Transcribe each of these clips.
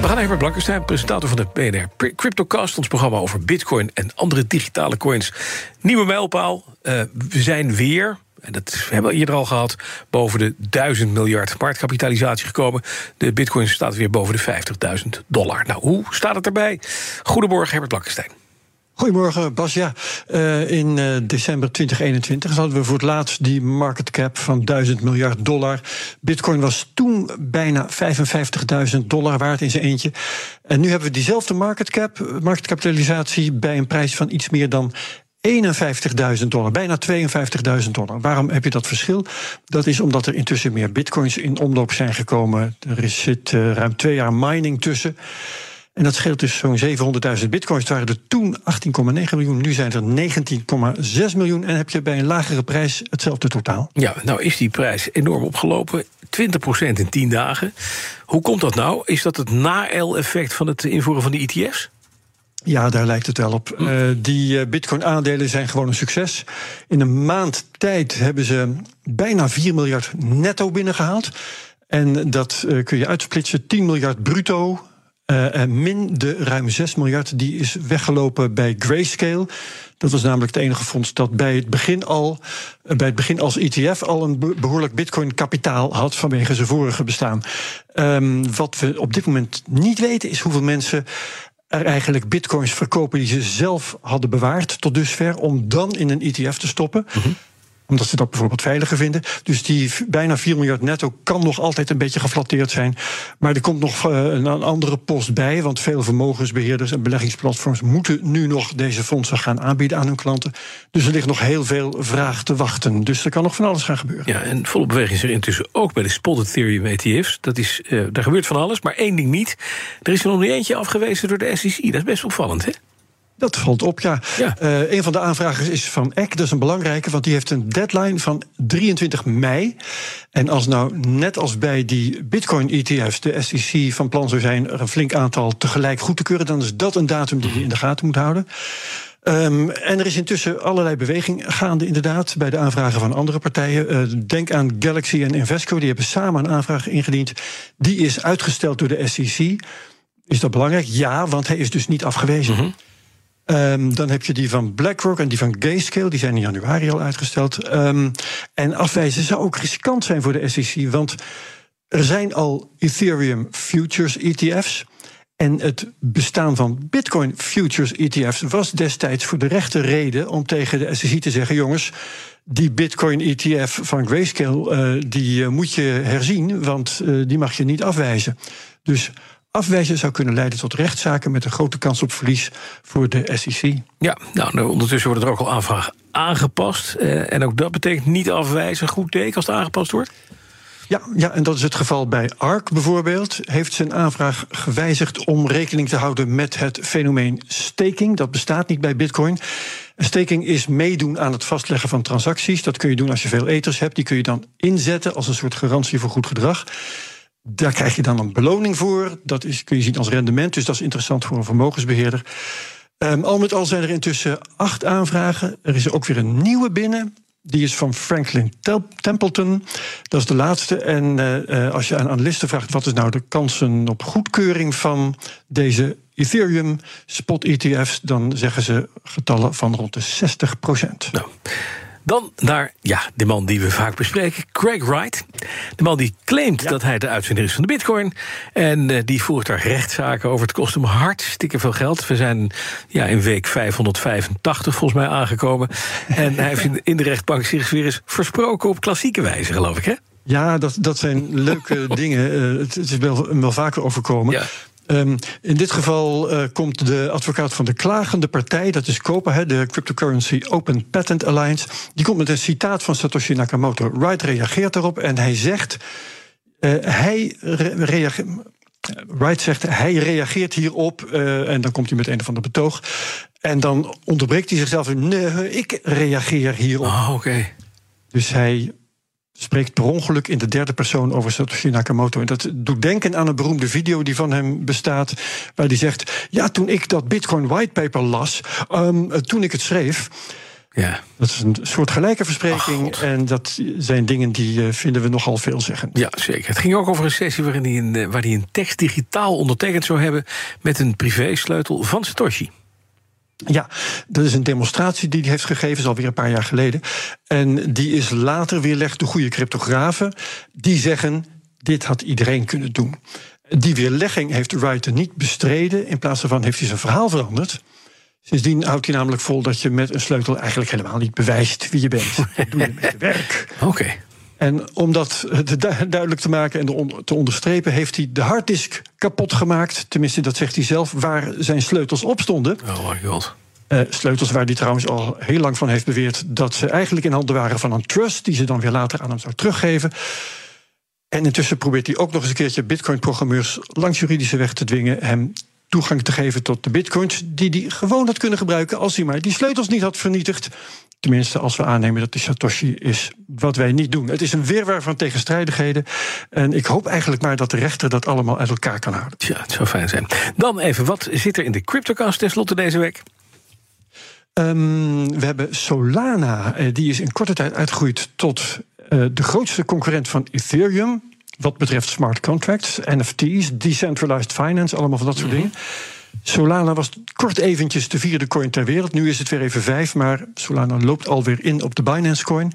We gaan even met Blankenstein, presentator van de BNR Cryptocast, ons programma over Bitcoin en andere digitale coins. Nieuwe mijlpaal. Uh, we zijn weer, en dat hebben we eerder al gehad, boven de 1000 miljard marktkapitalisatie gekomen. De Bitcoin staat weer boven de 50.000 dollar. Nou, hoe staat het erbij? Goedemorgen, Herbert Blankenstein. Goedemorgen, Bas. Ja, uh, in uh, december 2021 hadden we voor het laatst die market cap van 1000 miljard dollar. Bitcoin was toen bijna 55.000 dollar waard in zijn eentje. En nu hebben we diezelfde market cap, marktkapitalisatie, bij een prijs van iets meer dan 51.000 dollar, bijna 52.000 dollar. Waarom heb je dat verschil? Dat is omdat er intussen meer bitcoins in omloop zijn gekomen. Er zit uh, ruim twee jaar mining tussen. En dat scheelt dus zo'n 700.000 bitcoins. Het waren er toen 18,9 miljoen, nu zijn er 19,6 miljoen. En heb je bij een lagere prijs hetzelfde totaal. Ja, nou is die prijs enorm opgelopen. 20% in 10 dagen. Hoe komt dat nou? Is dat het na-L-effect van het invoeren van de ETF's? Ja, daar lijkt het wel op. Uh, die Bitcoin-aandelen zijn gewoon een succes. In een maand tijd hebben ze bijna 4 miljard netto binnengehaald. En dat uh, kun je uitsplitsen: 10 miljard bruto, uh, min de ruim 6 miljard die is weggelopen bij Grayscale. Dat was namelijk het enige fonds dat bij het begin al, bij het begin als ETF al een behoorlijk bitcoin-kapitaal had vanwege zijn vorige bestaan. Um, wat we op dit moment niet weten is hoeveel mensen er eigenlijk bitcoins verkopen die ze zelf hadden bewaard tot dusver, om dan in een ETF te stoppen. -hmm omdat ze dat bijvoorbeeld veiliger vinden. Dus die bijna 4 miljard netto kan nog altijd een beetje geflatteerd zijn. Maar er komt nog eh, een andere post bij. Want veel vermogensbeheerders en beleggingsplatforms moeten nu nog deze fondsen gaan aanbieden aan hun klanten. Dus er ligt nog heel veel vraag te wachten. Dus er kan nog van alles gaan gebeuren. Ja, en volle beweging is er intussen ook bij de Spotted Ethereum ETF's. Dat is, uh, daar gebeurt van alles, maar één ding niet. Er is er nog niet eentje afgewezen door de SEC. Dat is best opvallend, hè? Dat valt op, ja. ja. Uh, een van de aanvragers is van Eck, dat is een belangrijke, want die heeft een deadline van 23 mei. En als nou net als bij die Bitcoin-ETF's de SEC van plan zou zijn er een flink aantal tegelijk goed te keuren, dan is dat een datum die je in de gaten moet houden. Um, en er is intussen allerlei beweging gaande, inderdaad, bij de aanvragen van andere partijen. Uh, denk aan Galaxy en Invesco, die hebben samen een aanvraag ingediend. Die is uitgesteld door de SEC. Is dat belangrijk? Ja, want hij is dus niet afgewezen. Mm -hmm. Um, dan heb je die van BlackRock en die van Grayscale. Die zijn in januari al uitgesteld. Um, en afwijzen zou ook riskant zijn voor de SEC. Want er zijn al Ethereum Futures ETF's. En het bestaan van Bitcoin Futures ETF's was destijds voor de rechte reden om tegen de SEC te zeggen: jongens, die Bitcoin ETF van Grayscale, uh, die uh, moet je herzien, want uh, die mag je niet afwijzen. Dus afwijzen zou kunnen leiden tot rechtszaken met een grote kans op verlies voor de SEC. Ja, nou, ondertussen worden er ook al aanvragen aangepast. Eh, en ook dat betekent niet afwijzen. Goed teken als het aangepast wordt? Ja, ja, en dat is het geval bij ARK bijvoorbeeld. Heeft zijn aanvraag gewijzigd om rekening te houden met het fenomeen staking. Dat bestaat niet bij Bitcoin. Staking is meedoen aan het vastleggen van transacties. Dat kun je doen als je veel eters hebt. Die kun je dan inzetten als een soort garantie voor goed gedrag. Daar krijg je dan een beloning voor. Dat is, kun je zien als rendement, dus dat is interessant voor een vermogensbeheerder. Um, al met al zijn er intussen acht aanvragen. Er is ook weer een nieuwe binnen. Die is van Franklin Templeton. Dat is de laatste. En uh, als je aan analisten vraagt wat is nou de kansen op goedkeuring van deze Ethereum spot ETF's, dan zeggen ze getallen van rond de 60 procent. Nou. Dan naar ja, de man die we vaak bespreken, Craig Wright. De man die claimt dat hij de uitvinder is van de bitcoin. En uh, die voert daar rechtszaken over. Het kost hem hartstikke veel geld. We zijn ja, in week 585 volgens mij aangekomen. en hij heeft in de rechtbank zich weer eens versproken op klassieke wijze, geloof ik, hè? Ja, dat, dat zijn leuke dingen. Uh, het, het, is wel, wel vaker overkomen. Ja. Um, in dit geval uh, komt de advocaat van de klagende partij, dat is COPA, de Cryptocurrency Open Patent Alliance, die komt met een citaat van Satoshi Nakamoto. Wright reageert daarop en hij zegt: uh, hij reageert. Wright zegt hij reageert hierop en dan komt hij met een of ander betoog. En dan onderbreekt hij zichzelf. Nee, ik reageer hierop. Oh, oké. Dus hij spreekt per ongeluk in de derde persoon over Satoshi Nakamoto. En dat doet denken aan een beroemde video die van hem bestaat, waar hij zegt: Ja, toen ik dat Bitcoin whitepaper las, um, toen ik het schreef. Ja. Dat is een soort gelijke verspreking. en dat zijn dingen die uh, vinden we nogal veel zeggen. Ja, zeker. Het ging ook over een sessie waarin hij een, uh, waar hij een tekst digitaal ondertekend zou hebben met een privésleutel van Satoshi. Ja, dat is een demonstratie die hij heeft gegeven, is alweer een paar jaar geleden. En die is later weerlegd door goede cryptografen. Die zeggen: dit had iedereen kunnen doen. Die weerlegging heeft Wright niet bestreden. In plaats daarvan heeft hij zijn verhaal veranderd. Sindsdien houdt hij namelijk vol dat je met een sleutel eigenlijk helemaal niet bewijst wie je bent. Dat doe je met je werk. Oké. En om dat duidelijk te maken en te onderstrepen, heeft hij de harddisk kapot gemaakt. Tenminste, dat zegt hij zelf, waar zijn sleutels op stonden. Oh my god. Uh, sleutels waar hij trouwens al heel lang van heeft beweerd dat ze eigenlijk in handen waren van een trust, die ze dan weer later aan hem zou teruggeven. En intussen probeert hij ook nog eens een keertje Bitcoin-programmeurs langs juridische weg te dwingen hem toegang te geven tot de bitcoins die hij gewoon had kunnen gebruiken als hij maar die sleutels niet had vernietigd. Tenminste, als we aannemen dat de Satoshi is wat wij niet doen. Het is een weerwaar van tegenstrijdigheden. En ik hoop eigenlijk maar dat de rechter dat allemaal uit elkaar kan houden. Ja, het zou fijn zijn. Dan even, wat zit er in de CryptoCast tenslotte deze week? Um, we hebben Solana, eh, die is in korte tijd uitgegroeid tot uh, de grootste concurrent van Ethereum. Wat betreft smart contracts, NFT's, decentralized finance, allemaal van dat soort mm -hmm. dingen. Solana was kort eventjes de vierde coin ter wereld. Nu is het weer even vijf, maar Solana loopt alweer in op de Binance coin,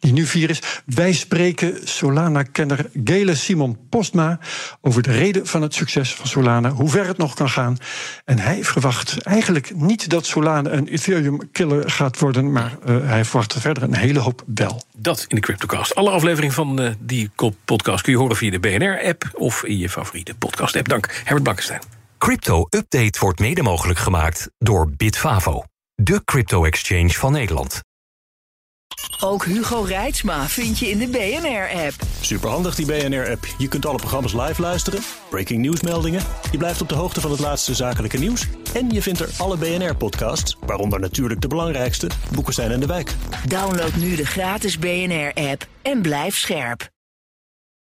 die nu vier is. Wij spreken Solana-kenner Gele Simon Postma over de reden van het succes van Solana, hoe ver het nog kan gaan. En hij verwacht eigenlijk niet dat Solana een Ethereum-killer gaat worden, maar uh, hij verwacht verder een hele hoop wel. Dat in de CryptoCast. Alle afleveringen van uh, die podcast kun je horen via de BNR-app of in je favoriete podcast-app. Dank, Herbert Blankenstein. Crypto Update wordt mede mogelijk gemaakt door Bitfavo, de crypto-exchange van Nederland. Ook Hugo Reitsma vind je in de BNR-app. Superhandig die BNR-app. Je kunt alle programma's live luisteren, breaking nieuwsmeldingen, je blijft op de hoogte van het laatste zakelijke nieuws en je vindt er alle BNR-podcasts, waaronder natuurlijk de belangrijkste, Boeken zijn in de wijk. Download nu de gratis BNR-app en blijf scherp.